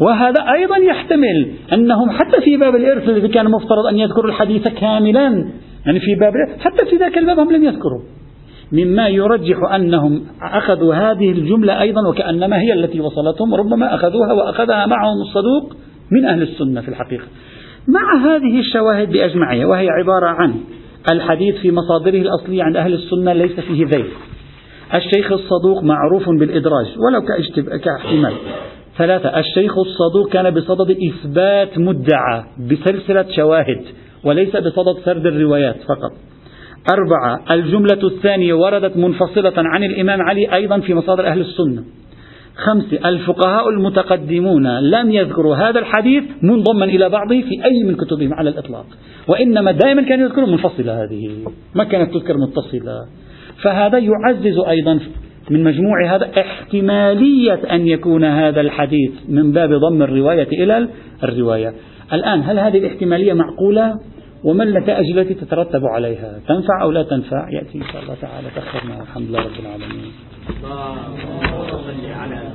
وهذا أيضا يحتمل أنهم حتى في باب الإرث الذي كان مفترض أن يذكروا الحديث كاملا يعني في باب حتى في ذاك الباب هم لم يذكروا. مما يرجح أنهم أخذوا هذه الجملة أيضا وكأنما هي التي وصلتهم ربما أخذوها وأخذها معهم الصدوق من أهل السنة في الحقيقة. مع هذه الشواهد بأجمعها وهي عبارة عن الحديث في مصادره الأصلية عند أهل السنة ليس فيه ذيل. الشيخ الصدوق معروف بالإدراج ولو كاحتمال. ثلاثة الشيخ الصدوق كان بصدد إثبات مدعى بسلسلة شواهد وليس بصدد سرد الروايات فقط. أربعة الجملة الثانية وردت منفصلة عن الإمام علي أيضا في مصادر أهل السنة. خمسة الفقهاء المتقدمون لم يذكروا هذا الحديث منضما إلى بعضه في أي من كتبهم على الإطلاق. وإنما دائما كانوا يذكروا منفصلة هذه ما كانت تذكر متصلة. فهذا يعزز أيضا من مجموع هذا احتمالية أن يكون هذا الحديث من باب ضم الرواية إلى الرواية. الآن هل هذه الاحتمالية معقولة؟ وما النتائج التي تترتب عليها. تنفع أو لا تنفع؟ يأتي إن شاء الله تعالى. تأخرنا الحمد لله رب العالمين. على